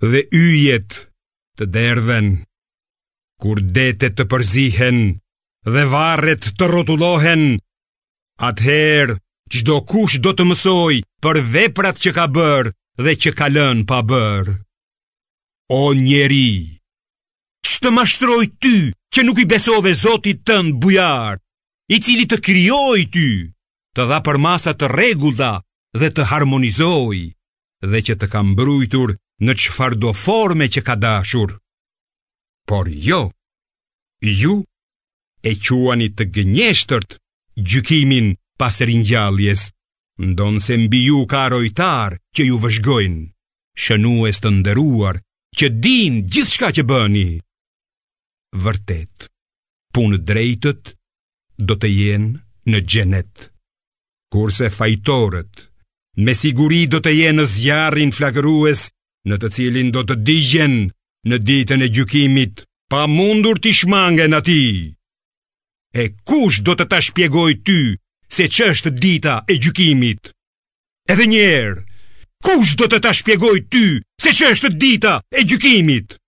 dhe yjet të derdhen, kur detet të përzihen dhe varret të rrotullohen, atëherë çdokush do të mësojë për veprat që ka bërë dhe që ka lënë pa bërë. O njeri, ç'të mashtroi ty që nuk i besove zotit tënd bujar, i cili të krijoi ty, të dha përmasa të rregullta dhe të harmonizoi, dhe që të ka mbrujtur në çfarëdo forme që ka dashur. Por jo, ju e quani të gënjeshtërt gjykimin pas ringjalljes, ndonëse mbi ju ka rojtarë që ju vëzhgojnë, shënues të nderuar që dinë gjithçka që bëni. Vërtet, punëdrejtët do të jenë në xhenet. kurse fajtorët me siguri do të jenë në zjarrin flakërues në të cilin do të digjen në ditën e gjykimit pa mundur t'i shmangen atij. E kush do të ta shpjegojë ty se ç'është dita e gjykimit? Edhe një herë, kush do të ta shpjegojë ty se ç'është dita e gjykimit?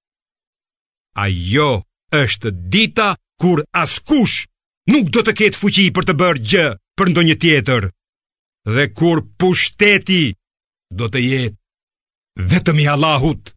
Ajo është dita kur askush nuk do të ketë fuqi për të bërë gjë për ndonjë tjetër. Dhe kur pushteti do të jetë vetëm i Allahut.